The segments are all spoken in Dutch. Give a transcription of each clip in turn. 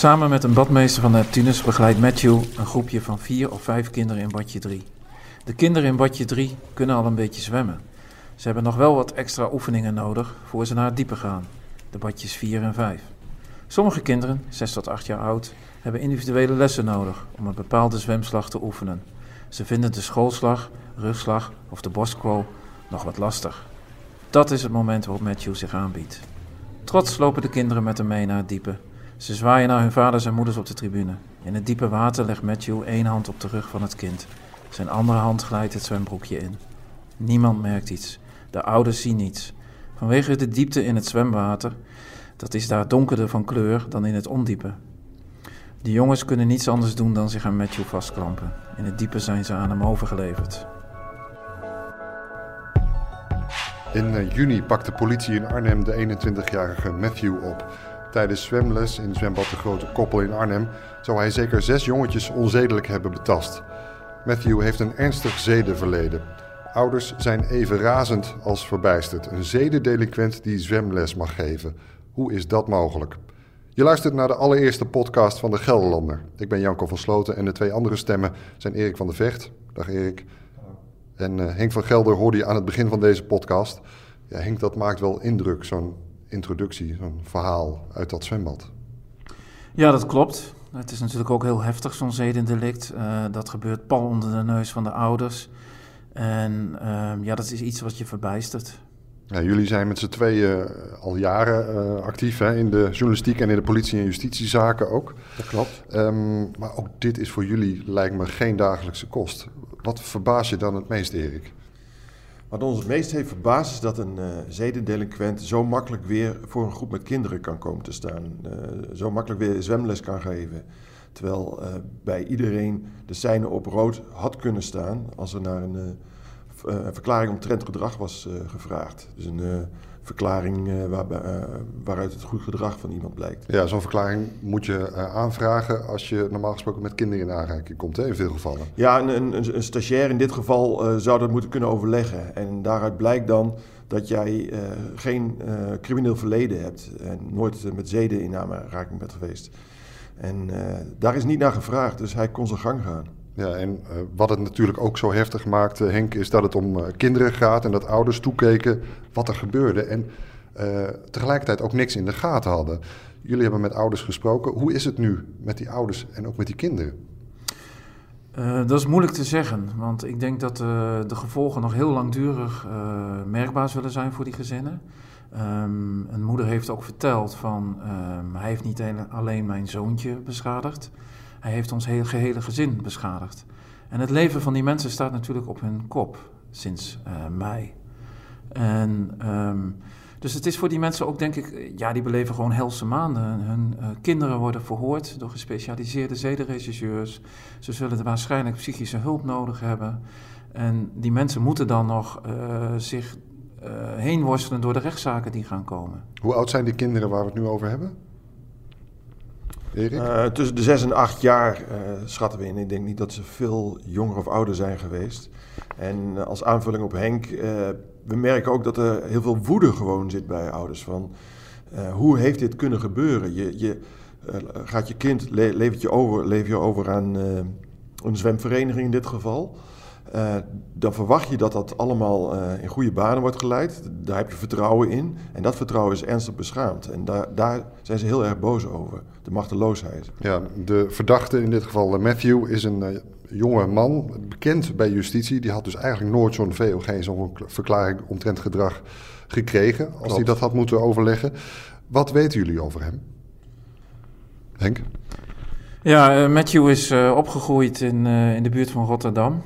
Samen met een badmeester van Neptunus begeleidt Matthew een groepje van vier of vijf kinderen in badje 3. De kinderen in badje 3 kunnen al een beetje zwemmen. Ze hebben nog wel wat extra oefeningen nodig voor ze naar het diepe gaan, de badjes 4 en 5. Sommige kinderen, 6 tot 8 jaar oud, hebben individuele lessen nodig om een bepaalde zwemslag te oefenen. Ze vinden de schoolslag, rugslag of de borstcrawl nog wat lastig. Dat is het moment waarop Matthew zich aanbiedt. Trots lopen de kinderen met hem mee naar het diepe. Ze zwaaien naar hun vaders en moeders op de tribune. In het diepe water legt Matthew één hand op de rug van het kind. Zijn andere hand glijdt het zwembroekje in. Niemand merkt iets. De ouders zien niets. Vanwege de diepte in het zwemwater, dat is daar donkerder van kleur dan in het ondiepe. De jongens kunnen niets anders doen dan zich aan Matthew vastklampen. In het diepe zijn ze aan hem overgeleverd. In eh, juni pakt de politie in Arnhem de 21-jarige Matthew op. Tijdens zwemles in zwembad De Grote Koppel in Arnhem zou hij zeker zes jongetjes onzedelijk hebben betast. Matthew heeft een ernstig zedenverleden. Ouders zijn even razend als verbijsterd. Een zedendelinquent die zwemles mag geven. Hoe is dat mogelijk? Je luistert naar de allereerste podcast van de Gelderlander. Ik ben Janko van Sloten en de twee andere stemmen zijn Erik van der Vecht. Dag Erik. En uh, Henk van Gelder hoorde je aan het begin van deze podcast. Ja, Henk, dat maakt wel indruk, zo'n introductie, zo'n verhaal uit dat zwembad. Ja, dat klopt. Het is natuurlijk ook heel heftig, zo'n zedendelict. Uh, dat gebeurt pal onder de neus van de ouders. En uh, ja, dat is iets wat je verbijstert. Ja, jullie zijn met z'n tweeën uh, al jaren uh, actief hè, in de journalistiek en in de politie- en justitiezaken ook. Dat klopt. Um, maar ook dit is voor jullie, lijkt me, geen dagelijkse kost. Wat verbaast je dan het meest, Erik? Wat ons het meest heeft verbaasd is dat een uh, zedendelinquent zo makkelijk weer voor een groep met kinderen kan komen te staan. Uh, zo makkelijk weer zwemles kan geven. Terwijl uh, bij iedereen de seinen op rood had kunnen staan als er naar een, een verklaring omtrent gedrag was gevraagd. Dus een verklaring waar, waaruit het goed gedrag van iemand blijkt. Ja, zo'n verklaring moet je aanvragen als je normaal gesproken met kinderen in aanraking komt, hè, in veel gevallen. Ja, een, een, een stagiair in dit geval zou dat moeten kunnen overleggen. En daaruit blijkt dan dat jij geen crimineel verleden hebt en nooit met zeden in aanraking bent geweest. En daar is niet naar gevraagd, dus hij kon zijn gang gaan. Ja, en uh, wat het natuurlijk ook zo heftig maakt, uh, Henk, is dat het om uh, kinderen gaat en dat ouders toekeken wat er gebeurde en tegelijkertijd ook niks in de gaten hadden. Jullie hebben met ouders gesproken. Hoe is het nu met die ouders en ook met die kinderen? dat is moeilijk te zeggen, want ik denk dat de gevolgen nog heel langdurig merkbaar zullen zijn voor die gezinnen. Um, een moeder heeft ook verteld van um, hij heeft niet alleen mijn zoontje beschadigd, hij heeft ons gehele gezin beschadigd. En het leven van die mensen staat natuurlijk op hun kop sinds uh, mei. En, um, dus het is voor die mensen ook, denk ik, ja, die beleven gewoon helse maanden. Hun uh, kinderen worden verhoord door gespecialiseerde zedenregisseurs. Ze zullen waarschijnlijk psychische hulp nodig hebben. En die mensen moeten dan nog uh, zich heen worstelen door de rechtszaken die gaan komen. Hoe oud zijn die kinderen waar we het nu over hebben? Uh, tussen de 6 en 8 jaar uh, schatten we in. Ik denk niet dat ze veel jonger of ouder zijn geweest. En uh, als aanvulling op Henk, we merken ook dat er heel veel woede gewoon zit bij ouders. Van hoe heeft dit kunnen gebeuren? Je, je gaat je kind, le levert je over, lever je over aan een zwemvereniging in dit geval. Uh, dan verwacht je dat dat allemaal uh, in goede banen wordt geleid. Daar heb je vertrouwen in. En dat vertrouwen is ernstig beschaamd. En daar, daar zijn ze heel erg boos over. De machteloosheid. Ja, de verdachte, in dit geval Matthew, is een uh, jonge man. Bekend bij justitie. Die had dus eigenlijk nooit zo'n VOG, zo'n verklaring omtrent gedrag gekregen. Als Klopt. hij dat had moeten overleggen. Wat weten jullie over hem? Henk? Ja, Matthew is opgegroeid in, in de buurt van Rotterdam.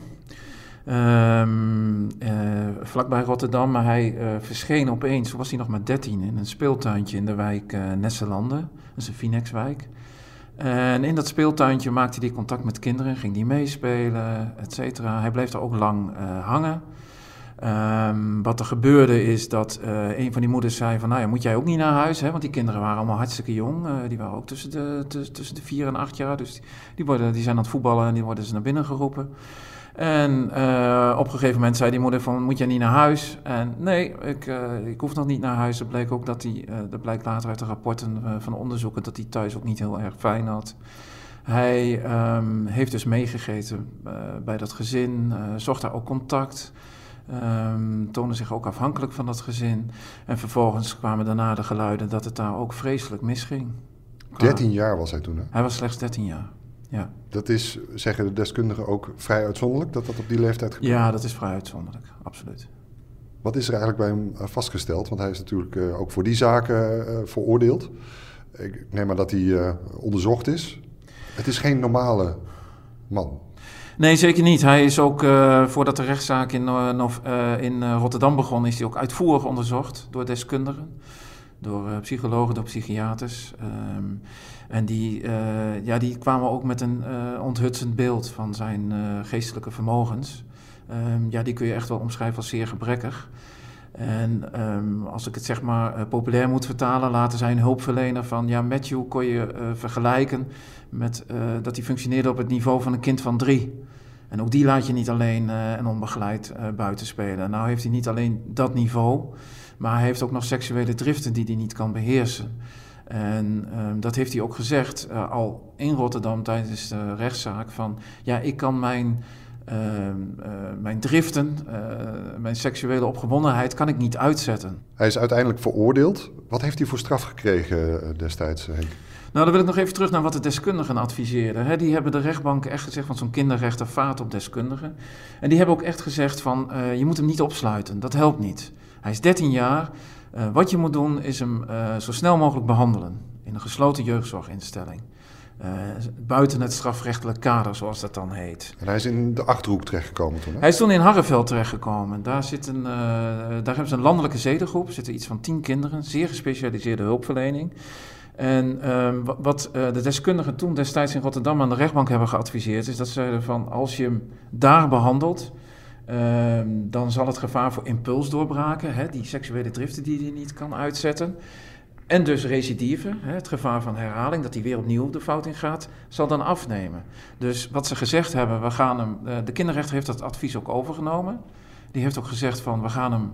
Um, uh, vlakbij Rotterdam, maar hij uh, verscheen opeens, was hij nog maar 13, in een speeltuintje in de wijk uh, Nesselanden. Dat is een Finexwijk. En in dat speeltuintje maakte hij contact met kinderen, ging die meespelen, et cetera. Hij bleef er ook lang hangen. Um, wat er gebeurde is dat een van die moeders zei van, nou ja, moet jij ook niet naar huis, hè? want die kinderen waren allemaal hartstikke jong. die waren ook tussen de, tussen de vier en acht jaar, dus die, worden, die zijn aan het voetballen en die worden ze naar binnen geroepen. En uh, op een gegeven moment zei die moeder van, moet jij niet naar huis? En nee, ik, uh, ik hoef nog niet naar huis. Dat bleek ook dat hij, uh, dat blijkt later uit de rapporten van onderzoeken, dat hij thuis ook niet heel erg fijn had. Hij um, heeft dus meegegeten bij dat gezin, zocht daar ook contact. Um, toonde zich ook afhankelijk van dat gezin. En vervolgens kwamen daarna de geluiden dat het daar ook vreselijk misging. 13 jaar was hij toen, hè? Hij was slechts 13 jaar, ja. Dat is, zeggen de deskundigen, ook vrij uitzonderlijk dat dat op die leeftijd gebeurt? Ja, dat is vrij uitzonderlijk, absoluut. Wat is er eigenlijk bij hem eh, vastgesteld? Want hij is natuurlijk uh, ook voor die zaken uh, veroordeeld. Ik neem maar dat hij onderzocht is. Het is geen normale man. Nee, zeker niet. Hij is ook, uh, voordat de rechtszaak in, uh, in Rotterdam begon, is hij ook uitvoerig onderzocht door deskundigen. Door psychologen, door psychiaters. Um, en die, uh, ja, die kwamen ook met een uh, onthutsend beeld van zijn geestelijke vermogens. Um, ja, die kun je echt wel omschrijven als zeer gebrekkig. En um, als ik het zeg maar populair moet vertalen, laten zijn hulpverlener van... Ja, Matthew kon je vergelijken met dat hij functioneerde op het niveau van een kind van drie. En ook die laat je niet alleen en onbegeleid buiten spelen. Nou heeft hij niet alleen dat niveau, maar hij heeft ook nog seksuele driften die hij niet kan beheersen. En um, dat heeft hij ook gezegd uh, al in Rotterdam tijdens de rechtszaak. Van ja, ik kan mijn, uh, mijn driften, mijn seksuele opgewondenheid, kan ik niet uitzetten. Hij is uiteindelijk veroordeeld. Wat heeft hij voor straf gekregen destijds, Henk? Nou, dan wil ik nog even terug naar wat de deskundigen adviseerden. He, die hebben de rechtbank echt gezegd, van zo'n kinderrechter vaart op deskundigen. En die hebben ook echt gezegd van, je moet hem niet opsluiten, dat helpt niet. Hij is 13 jaar, uh, wat je moet doen is hem uh, zo snel mogelijk behandelen in een gesloten jeugdzorginstelling. Uh, buiten het strafrechtelijk kader, zoals dat dan heet. En hij is in de Achterhoek terechtgekomen toen? Hè? Hij is toen in Harreveld terechtgekomen. Daar, zit een, daar hebben ze een landelijke zedengroep. Er zitten iets van tien kinderen, zeer gespecialiseerde hulpverlening. En um, wat de deskundigen toen destijds in Rotterdam aan de rechtbank hebben geadviseerd... is dat ze van als je hem daar behandelt... Um, dan zal het gevaar voor impulsdoorbraken, hè, die seksuele driften die hij niet kan uitzetten, en dus recidive, hè, het gevaar van herhaling, dat hij weer opnieuw de fout in gaat, zal dan afnemen. Dus wat ze gezegd hebben, we gaan hem, uh, de kinderrechter heeft dat advies ook overgenomen. Die heeft ook gezegd van, we gaan hem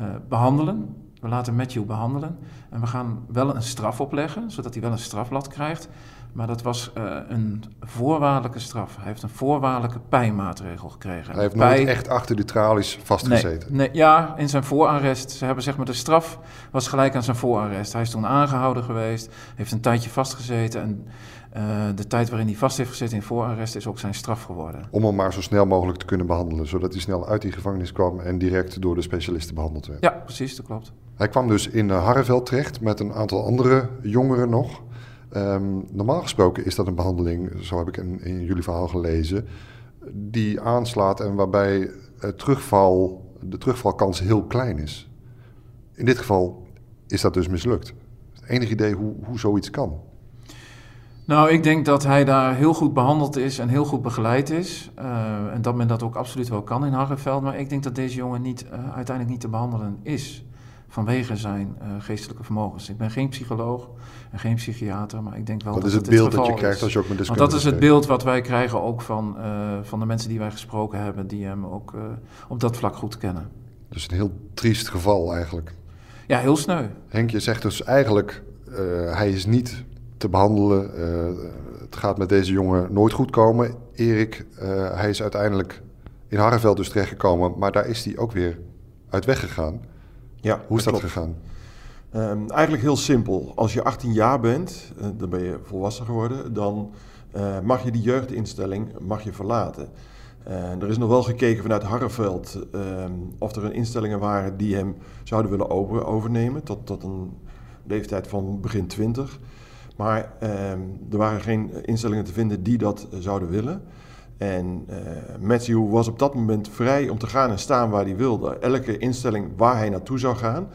uh, behandelen, we laten Matthew behandelen en we gaan wel een straf opleggen, zodat hij wel een strafblad krijgt. Maar dat was uh, een voorwaardelijke straf. Hij heeft een voorwaardelijke pijnmaatregel gekregen. Hij heeft nooit echt achter de tralies vastgezeten? Nee, nee, ja, in zijn voorarrest. Ze hebben zeg maar, de straf was gelijk aan zijn voorarrest. Hij is toen aangehouden geweest, heeft een tijdje vastgezeten... en uh, de tijd waarin hij vast heeft gezeten in voorarrest is ook zijn straf geworden. Om hem maar zo snel mogelijk te kunnen behandelen... zodat hij snel uit die gevangenis kwam en direct door de specialisten behandeld werd. Ja, precies, dat klopt. Hij kwam dus in Harreveld terecht met een aantal andere jongeren nog... Um, normaal gesproken is dat een behandeling, zo heb ik in, jullie verhaal gelezen, die aanslaat en waarbij terugval, de terugvalkans heel klein is. In dit geval is dat dus mislukt. Enig idee hoe, hoe zoiets kan? Nou, ik denk dat hij daar heel goed behandeld is en heel goed begeleid is. Uh, en dat men dat ook absoluut wel kan in Harreveld. Maar ik denk dat deze jongen niet, uh, uiteindelijk niet te behandelen is vanwege zijn uh, geestelijke vermogens. Ik ben geen psycholoog en geen psychiater, maar ik denk wel dat, dat is het, het beeld dat je krijgt als je ook met Want dat is het beeld wat wij krijgen ook van, uh, van de mensen die wij gesproken hebben, die hem ook uh, op dat vlak goed kennen. Dus een heel triest geval eigenlijk. Ja, heel sneu. Henk, je zegt dus eigenlijk, hij is niet te behandelen. het gaat met deze jongen nooit goed komen. Erik, hij is uiteindelijk in Harreveld dus terechtgekomen, maar daar is hij ook weer uit weggegaan. Ja, Hoe is dat, gegaan? Um, eigenlijk heel simpel. Als je 18 jaar bent, uh, dan ben je volwassen geworden, dan uh, mag je die jeugdinstelling mag je verlaten. Uh, er is nog wel gekeken vanuit Harreveld um, of er een instellingen waren die hem zouden willen over, overnemen tot, tot een leeftijd van begin 20. Maar um, er waren geen instellingen te vinden die dat zouden willen. En uh, Matthew was op dat moment vrij om te gaan en staan waar hij wilde. Elke instelling waar hij naartoe zou gaan,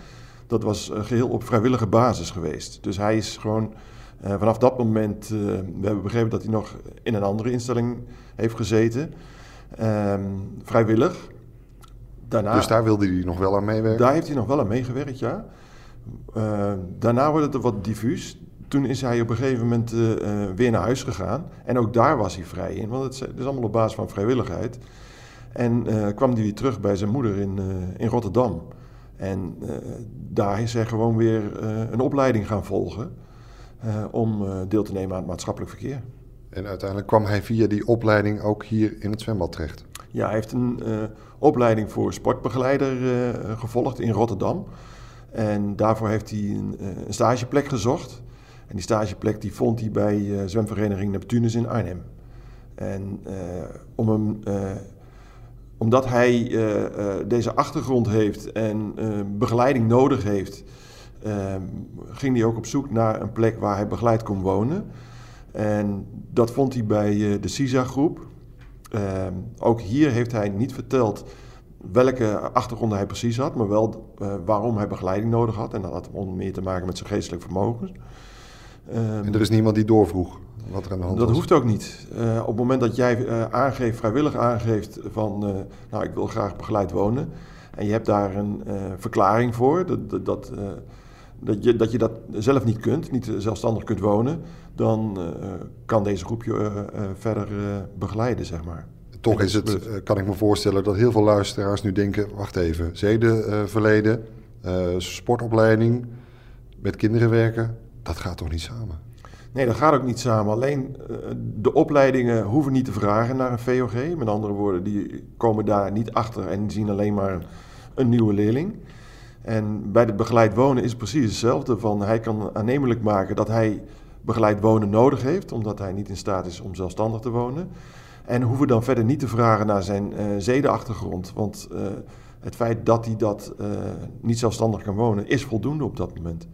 dat was uh, geheel op vrijwillige basis geweest. Dus hij is gewoon uh, vanaf dat moment, we hebben begrepen dat hij nog in een andere instelling heeft gezeten, um, vrijwillig. Daarna, dus daar wilde hij nog wel aan meewerken? Daar heeft hij nog wel aan meegewerkt, ja. daarna wordt het wat diffuus toen is hij op een gegeven moment uh, weer naar huis gegaan. En ook daar was hij vrij in, want het is allemaal op basis van vrijwilligheid. En kwam hij weer terug bij zijn moeder in, in Rotterdam. En daar is hij gewoon weer een opleiding gaan volgen om deel te nemen aan het maatschappelijk verkeer. En uiteindelijk kwam hij via die opleiding ook hier in het zwembad terecht. Ja, hij heeft een opleiding voor sportbegeleider gevolgd in Rotterdam. En daarvoor heeft hij een, een, stageplek gezocht. En die stageplek die vond hij bij zwemvereniging Neptunus in Arnhem. En om hem, omdat hij deze achtergrond heeft en begeleiding nodig heeft, ging hij ook op zoek naar een plek waar hij begeleid kon wonen. En dat vond hij bij eh, de CISA-groep. Ook hier heeft hij niet verteld welke achtergronden hij precies had, maar wel uh, waarom hij begeleiding nodig had. En dat had onder meer te maken met zijn geestelijk vermogens. Um, en er is niemand die doorvroeg wat er aan de hand dat was? Dat hoeft ook niet. Uh, op het moment dat jij uh, aangeeft, vrijwillig aangeeft van, nou ik wil graag begeleid wonen. En je hebt daar een verklaring voor, dat, dat, dat dat je, dat je dat zelf niet kunt, niet zelfstandig kunt wonen, dan uh, kan deze groep je uh, verder begeleiden, zeg maar. Toch is het, kan ik me voorstellen, dat heel veel luisteraars nu denken: wacht even, zedenverleden, sportopleiding, met kinderen werken, dat gaat toch niet samen? Nee, dat gaat ook niet samen. Alleen de opleidingen hoeven niet te vragen naar een VOG. Met andere woorden, die komen daar niet achter en zien alleen maar een nieuwe leerling. En bij het begeleid wonen is het precies hetzelfde. Van hij kan aannemelijk maken dat hij begeleid wonen nodig heeft, omdat hij niet in staat is om zelfstandig te wonen. En hoeven dan verder niet te vragen naar zijn uh, zedenachtergrond. Want uh, het feit dat hij dat niet zelfstandig kan wonen, is voldoende op dat moment.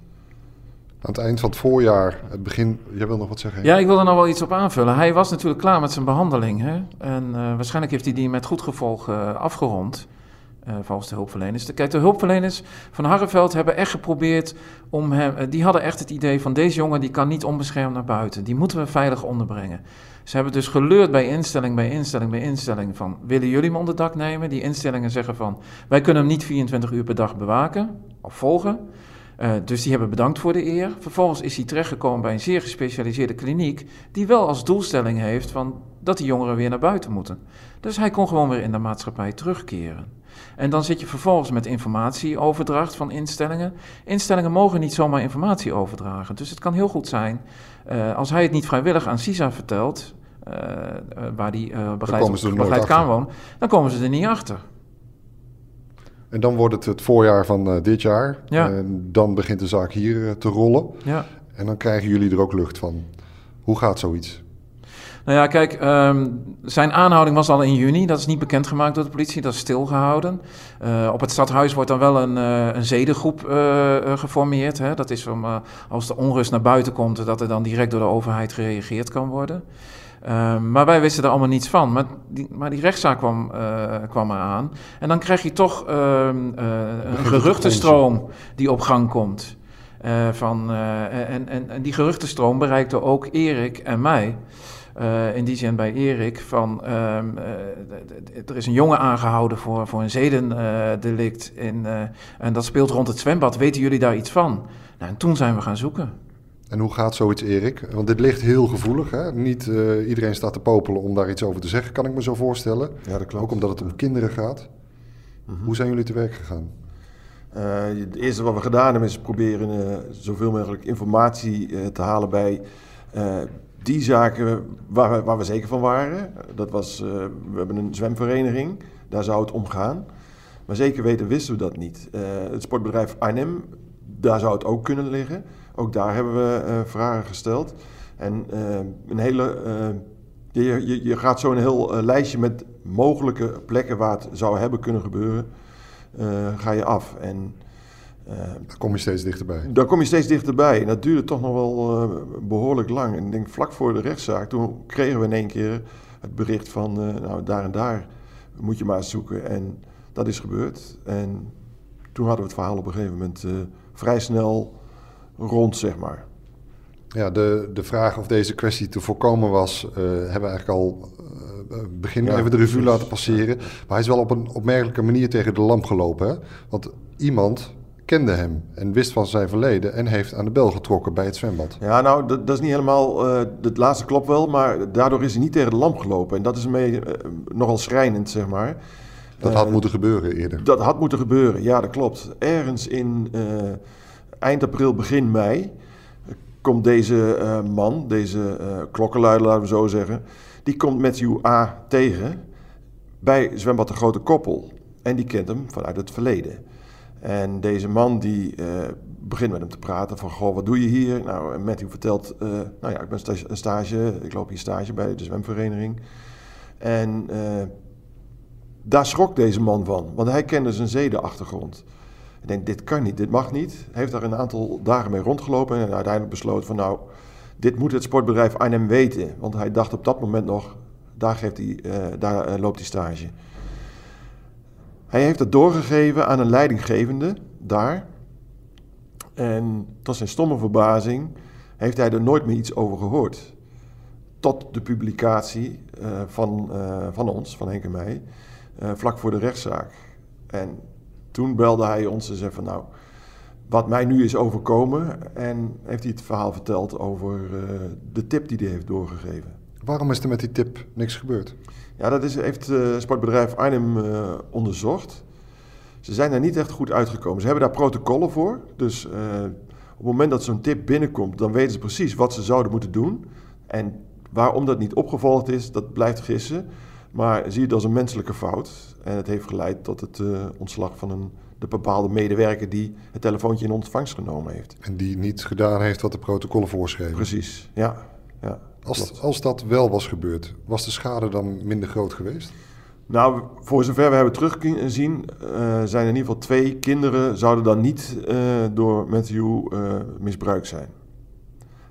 Aan het eind van het voorjaar, het begin, jij wil nog wat zeggen? Ja, ik wil er nog wel iets op aanvullen. Hij was natuurlijk klaar met zijn behandeling. Hè? En waarschijnlijk heeft hij die met goed gevolg afgerond. Uh, volgens de hulpverleners. Kijk, de hulpverleners van Harreveld hebben echt geprobeerd om hem. Die hadden echt het idee van deze jongen die kan niet onbeschermd naar buiten. Die moeten we veilig onderbrengen. Ze hebben dus geleurd bij instelling, bij instelling, bij instelling van willen jullie hem onder dak nemen? Die instellingen zeggen van wij kunnen hem niet 24 uur per dag bewaken of volgen. Uh, dus die hebben bedankt voor de eer. Vervolgens is hij terechtgekomen bij een zeer gespecialiseerde kliniek, die wel als doelstelling heeft van dat die jongeren weer naar buiten moeten. Dus hij kon gewoon weer in de maatschappij terugkeren. En dan zit je vervolgens met informatieoverdracht van instellingen. Instellingen mogen niet zomaar informatie overdragen. Dus het kan heel goed zijn, uh, als hij het niet vrijwillig aan CISA vertelt, uh, waar die begeleid, begeleid kan wonen, dan komen ze er niet achter. En dan wordt het het voorjaar van dit jaar. Ja. En dan begint de zaak hier te rollen. Ja. En dan krijgen jullie er ook lucht van. Hoe gaat zoiets? Nou ja, kijk, um, zijn aanhouding was al in juni. Dat is niet bekendgemaakt door de politie, dat is stilgehouden. Uh, op het stadhuis wordt dan wel een, uh, een zedengroep uh, geformeerd. Hè? Dat is om, als de onrust naar buiten komt, dat er dan direct door de overheid gereageerd kan worden. Ehm, maar wij wisten er allemaal niets van. Maar die, maar die rechtszaak kwam, kwam eraan. En dan krijg je toch ehm, een geruchtenstroom die op gang komt. van, en, en, en die geruchtenstroom bereikte ook Erik en mij. Uh, in die zin bij Erik van um, uh, er is een jongen aangehouden voor, voor een zedendelict in, uh, en dat speelt rond het zwembad. Weten jullie daar iets van? Nou, en toen zijn we gaan zoeken. En hoe gaat zoiets, Erik? Want dit ligt heel gevoelig. Hè? Niet iedereen staat te popelen om daar iets over te zeggen, kan ik me zo voorstellen. Ja, dat klopt. Ook omdat het om kinderen gaat. Mm -hmm. Hoe zijn jullie te werk gegaan? het eerste wat we gedaan hebben is proberen zoveel mogelijk informatie te halen bij die zaken waar we, waar we zeker van waren, dat was, uh, we hebben een zwemvereniging, daar zou het om gaan. Maar zeker weten wisten we dat niet. Uh, het sportbedrijf Arnhem, daar zou het ook kunnen liggen. Ook daar hebben we uh, vragen gesteld. En een hele, je, je, je, gaat zo een heel lijstje met mogelijke plekken waar het zou hebben kunnen gebeuren, ga je af. En uh, daar kom je steeds dichterbij. Daar kom je steeds dichterbij. En dat duurde toch nog wel uh, behoorlijk lang. En ik denk vlak voor de rechtszaak, toen kregen we in één keer het bericht van, uh, nou daar en daar moet je maar eens zoeken. En dat is gebeurd. En toen hadden we het verhaal op een gegeven moment vrij snel rond, zeg maar. Ja, de, de vraag of deze kwestie te voorkomen was, hebben we eigenlijk al begin ja, even de revue laten passeren. Maar hij is wel op een opmerkelijke manier tegen de lamp gelopen. Hè? Want iemand kende hem en wist van zijn verleden en heeft aan de bel getrokken bij het zwembad. Ja, nou, dat, dat is niet helemaal. eh het laatste klopt wel, maar daardoor is hij niet tegen de lamp gelopen. En dat is mee, eh, nogal schrijnend, zeg maar. Dat Eh, had moeten gebeuren eerder. Dat had moeten gebeuren, ja, dat klopt. Ergens in eh, eind april, begin mei eh, komt deze eh, man, deze eh klokkenluider, laten we zo zeggen, die komt Matthew A. tegen bij zwembad de Grote Koppel. En die kent hem vanuit het verleden. En deze man die eh, begint met hem te praten van, goh, wat doe je hier? Nou, Matthew vertelt, eh, nou ja, ik ben sta- een stage, ik loop hier stage bij de zwemvereniging. En eh, daar schrok deze man van, want hij kende zijn zedenachtergrond. Ik denk, dit kan niet, dit mag niet. Hij heeft daar een aantal dagen mee rondgelopen en uiteindelijk besloten van, nou, dit moet het sportbedrijf Arnhem weten. Want hij dacht op dat moment nog, daar, hij, daar loopt hij stage. Hij heeft het doorgegeven aan een leidinggevende daar. En tot zijn stomme verbazing heeft hij er nooit meer iets over gehoord. Tot de publicatie eh, van, eh, van ons, van Henk en mij, eh, vlak voor de rechtszaak. En toen belde hij ons en zei van nou, wat mij nu is overkomen. En heeft hij het verhaal verteld over de tip die hij heeft doorgegeven. Waarom is er met die tip niks gebeurd? Ja, dat is, heeft eh sportbedrijf Arnhem eh, onderzocht. Ze zijn daar niet echt goed uitgekomen. Ze hebben daar protocollen voor. Dus eh, op het moment dat zo'n tip binnenkomt, dan weten ze precies wat ze zouden moeten doen. En waarom dat niet opgevolgd is, dat blijft gissen. Maar zie het als een menselijke fout. En het heeft geleid tot het ontslag van een, de bepaalde medewerker die het telefoontje in ontvangst genomen heeft. En die niet gedaan heeft wat de protocollen voorschreven. Precies, ja. ja Als, als dat wel was gebeurd, was de schade dan minder groot geweest? Nou, voor zover we hebben teruggezien, eh zijn in ieder geval twee kinderen zouden dan niet eh, door Matthew eh, misbruikt zijn.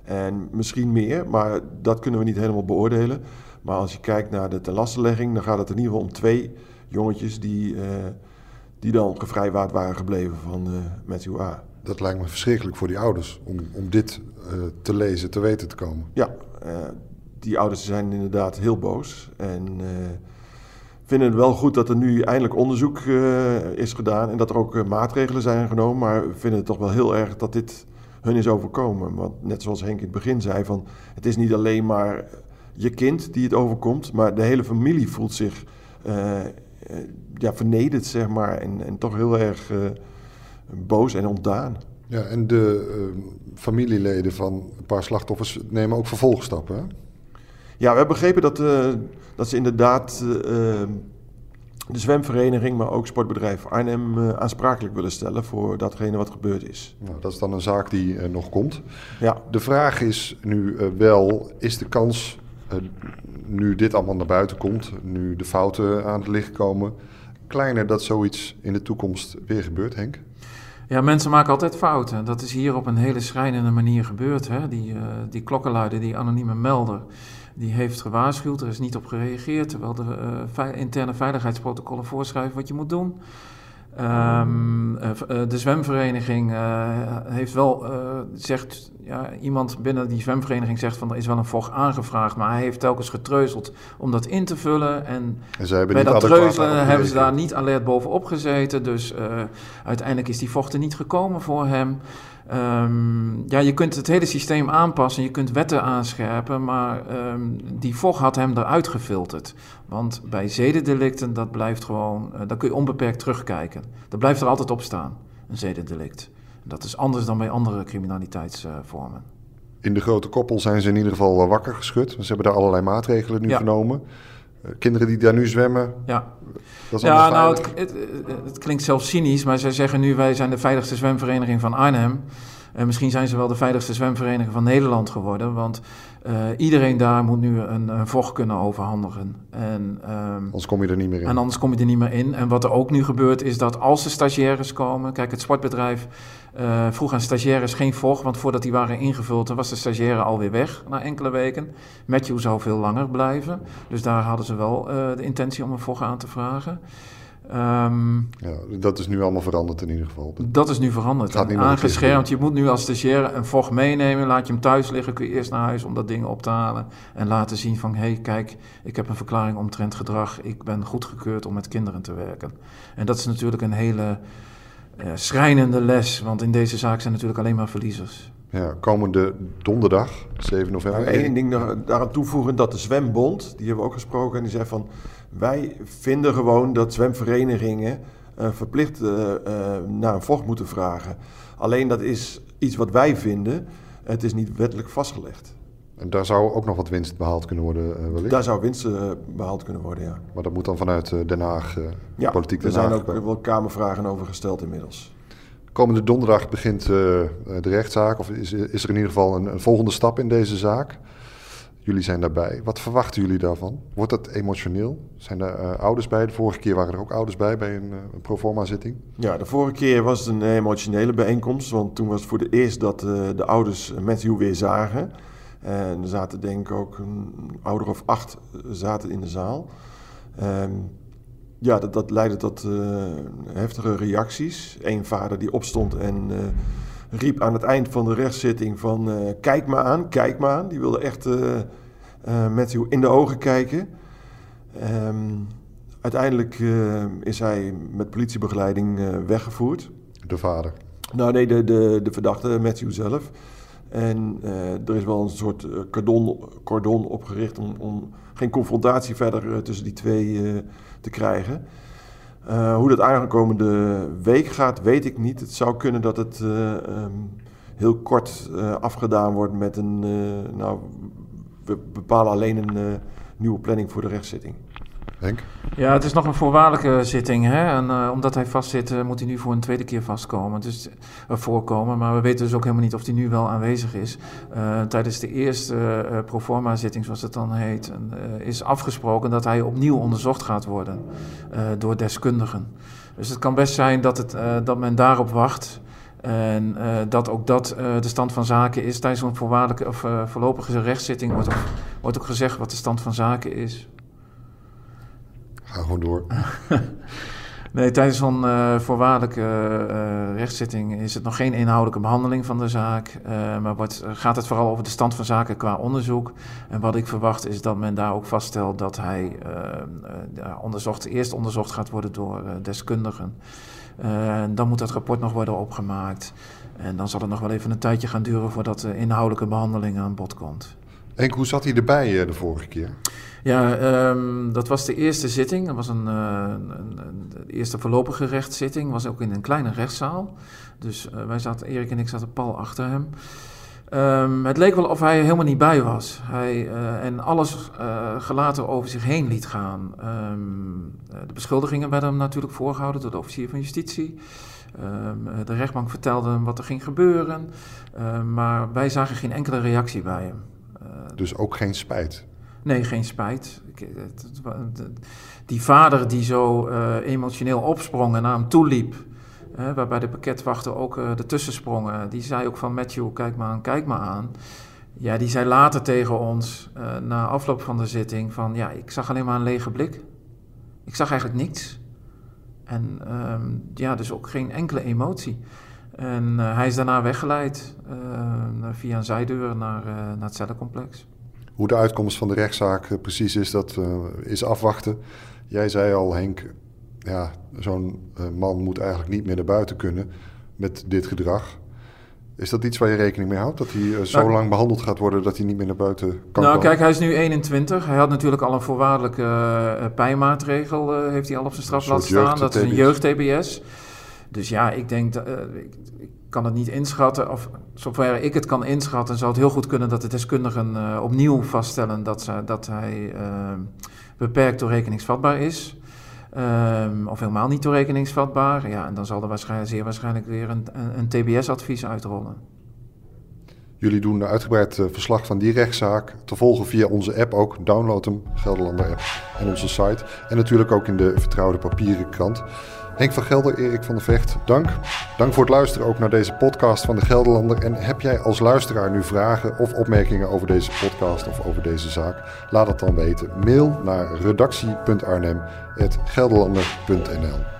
En misschien meer, maar dat kunnen we niet helemaal beoordelen. Maar als je kijkt naar de tenlastenlegging, dan gaat het in ieder geval om twee jongetjes die, die dan gevrijwaard waren gebleven van Matthew A. Dat lijkt me verschrikkelijk voor die ouders om, om dit te lezen, te weten te komen. Ja, die ouders zijn inderdaad heel boos. En eh, vinden het wel goed dat er nu eindelijk onderzoek eh, is gedaan. En dat er ook eh, maatregelen zijn genomen. Maar vinden het toch wel heel erg dat dit hun is overkomen. Want net zoals Henk in het begin zei: van, het is niet alleen maar je kind die het overkomt. Maar de hele familie voelt zich eh, eh, ja, vernederd, zeg maar. En, en toch heel erg eh, boos en ontdaan. Ja, en de eh, familieleden van een paar slachtoffers nemen ook vervolgstappen. Hè? Ja, we hebben begrepen dat, eh, dat ze inderdaad eh, eh, de zwemvereniging, maar ook sportbedrijf Arnhem eh, aansprakelijk willen stellen voor datgene wat gebeurd is. Nou, dat is dan een zaak die eh, nog komt. Ja, De vraag is nu wel, is de kans, nu dit allemaal naar buiten komt, nu de fouten aan het licht komen, kleiner dat zoiets in de toekomst weer gebeurt, Henk? Ja, mensen maken altijd fouten. Dat is hier op een hele schrijnende manier gebeurd. Hè? Die, eh, die klokkenluider, die anonieme melder, die heeft gewaarschuwd. Er is niet op gereageerd, terwijl de eh, interne veiligheidsprotocollen voorschrijven wat je moet doen. Ehm, eh, eh, de zwemvereniging eh, heeft wel, zegt, ja, iemand binnen die zwemvereniging zegt van er is wel een vocht aangevraagd, maar hij heeft telkens getreuzeld om dat in te vullen. En En bij dat treuzelen hebben ze daar niet alert bovenop gezeten. Dus uiteindelijk is die vocht er niet gekomen voor hem. Ehm, ja, je kunt het hele systeem aanpassen, je kunt wetten aanscherpen, maar ehm, die vocht had hem eruit gefilterd. Want bij zedendelicten, dat blijft gewoon, eh, daar kun je onbeperkt terugkijken. Dat blijft er altijd op staan, een zedendelict. Dat is anders dan bij andere criminaliteitsvormen. In de grote koppel zijn ze in ieder geval wakker geschud. Ze hebben daar allerlei maatregelen nu Ja. genomen. Eh, kinderen die daar nu zwemmen, ja. dat is Ja, nou, het- het klinkt zelfs cynisch, maar zij zeggen nu: wij zijn de veiligste zwemvereniging van Arnhem. En misschien zijn ze wel de veiligste zwemvereniging van Nederland geworden, want eh, iedereen daar moet nu een, een vocht kunnen overhandigen. En, ehm, Anders kom je er niet meer in. en anders kom je er niet meer in. En wat er ook nu gebeurt is dat als er stagiaires komen... Kijk, het sportbedrijf eh, vroeg aan stagiaires geen vocht... want voordat die waren ingevuld, dan was de stagiaire alweer weg na enkele weken. Matthew zou veel langer blijven. Dus daar hadden ze wel eh, de intentie om een vocht aan te vragen. Ehm, Ja, dat is nu allemaal veranderd in ieder geval. dat is nu veranderd. Het gaat niet aangeschermd. Je moet nu als stagiaire een vocht meenemen. Laat je hem thuis liggen. Kun je eerst naar huis om dat ding op te halen. En laten zien van... hé, hey, kijk, ik heb een verklaring omtrent gedrag. Ik ben goedgekeurd om met kinderen te werken. En dat is natuurlijk een hele schrijnende les, want in deze zaak zijn natuurlijk alleen maar verliezers. Ja, komende donderdag, 7 november. Eén ding daaraan toevoegen, dat de zwembond, die hebben we ook gesproken, en die zei van... wij vinden gewoon dat zwemverenigingen uh, verplicht uh, naar een vocht moeten vragen. Alleen dat is iets wat wij vinden, het is niet wettelijk vastgelegd. En daar zou ook nog wat winst behaald kunnen worden, wellicht? Daar zou winst behaald kunnen worden, ja. Maar dat moet dan vanuit Den Haag, ja, politiek Den Haag. er zijn ook wel Kamervragen over gesteld inmiddels. Komende donderdag begint de rechtszaak, of is, is, er in ieder geval een, volgende stap in deze zaak. Jullie zijn daarbij. Wat verwachten jullie daarvan? Wordt dat emotioneel? Zijn er uh, ouders bij? De vorige keer waren er ook ouders bij bij een, uh, een proforma-zitting. Ja, de vorige keer was het een emotionele bijeenkomst. Want toen was het voor het eerst dat de ouders Matthew weer zagen. En er zaten denk ik ook een ouder of acht zaten in de zaal. Um, ja, dat, dat leidde tot heftige reacties. Eén vader die opstond en riep aan het eind van de rechtszitting van... Uh, kijk me aan, kijk me aan. Die wilde echt Matthew in de ogen kijken. Um, uiteindelijk is hij met politiebegeleiding weggevoerd. De vader? Nou nee, de, de, de verdachte, Matthew zelf. En er is wel een soort cordon, cordon opgericht om, om geen confrontatie verder tussen die twee te krijgen. Uh, hoe dat aankomende week gaat, weet ik niet. Het zou kunnen dat het uh, um, heel kort uh, afgedaan wordt met een. nou, we bepalen alleen een nieuwe planning voor de rechtszitting. Ja, het is nog een voorwaardelijke zitting. Hè? En uh, omdat hij vastzit, uh, moet hij nu voor een tweede keer vastkomen. Dus, voorkomen. Maar we weten dus ook helemaal niet of hij nu wel aanwezig is. tijdens de eerste proforma-zitting, zoals het dan heet, is afgesproken dat hij opnieuw onderzocht gaat worden door deskundigen. Dus het kan best zijn dat, het, dat men daarop wacht. En dat ook dat de stand van zaken is. Tijdens een voorwaardelijke of voorlopige rechtszitting wordt ook gezegd wat de stand van zaken is. Ga gewoon door. nee, tijdens zo'n uh, voorwaardelijke uh, rechtszitting is het nog geen inhoudelijke behandeling van de zaak. Uh, maar wordt, gaat het vooral over de stand van zaken qua onderzoek. En wat ik verwacht is dat men daar ook vaststelt dat hij onderzocht, eerst onderzocht gaat worden door deskundigen. dan moet dat rapport nog worden opgemaakt. En dan zal het nog wel even een tijdje gaan duren voordat de inhoudelijke behandeling aan bod komt. Henk, hoe zat hij erbij de vorige keer? Ja, um, dat was de eerste zitting. Dat was een, uh, een, een, de eerste voorlopige rechtszitting. Was ook in een kleine rechtszaal. Dus uh, wij zaten, Erik en ik zaten pal achter hem. Um, het leek wel of hij helemaal niet bij was. Hij, en alles gelaten over zich heen liet gaan. Um, de beschuldigingen werden hem natuurlijk voorgehouden door de officier van justitie. de rechtbank vertelde hem wat er ging gebeuren. maar wij zagen geen enkele reactie bij hem. Dus ook geen spijt? Nee, geen spijt. Die vader die zo uh, emotioneel opsprong en naar hem toe liep, waarbij de pakketwachten ook uh, ertussen sprongen, die zei ook van Matthew, kijk maar aan, kijk maar aan. Ja, die zei later tegen ons, na afloop van de zitting, van ja, ik zag alleen maar een lege blik. Ik zag eigenlijk niks. En um, ja, dus ook geen enkele emotie. En hij is daarna weggeleid via een zijdeur naar, naar het cellencomplex. Hoe de uitkomst van de rechtszaak eh, precies is, dat is afwachten. Jij zei al, Henk, ja, zo'n man moet eigenlijk niet meer naar buiten kunnen met dit gedrag. Is dat iets waar je rekening mee houdt? Dat hij uh, zo nou, lang behandeld gaat worden dat hij niet meer naar buiten kan Nou, komen? kijk, hij is nu 21. Hij had natuurlijk al een voorwaardelijke uh, pijnmaatregel, heeft hij al op zijn strafblad staan. Dat is een jeugd-TBS. Dus ja, ik denk, dat, ik, ik kan het niet inschatten, of zover ik het kan inschatten, zou het heel goed kunnen dat de deskundigen uh, opnieuw vaststellen dat, ze, dat hij uh, beperkt toerekeningsvatbaar is. Um, of helemaal niet toerekeningsvatbaar. Ja, en dan zal er waarschijnlijk, zeer waarschijnlijk weer een, een, TBS-advies uitrollen. Jullie doen een uitgebreid uh, verslag van die rechtszaak. Te volgen via onze app ook. Download hem, Gelderlander app. En onze site. En natuurlijk ook in de vertrouwde papieren krant. Henk van Gelder, Erik van der Vecht, dank. Dank voor het luisteren ook naar deze podcast van de Gelderlander. En heb jij als luisteraar nu vragen of opmerkingen over deze podcast of over deze zaak? Laat het dan weten. Mail naar redactie.arnhem.gelderlander.nl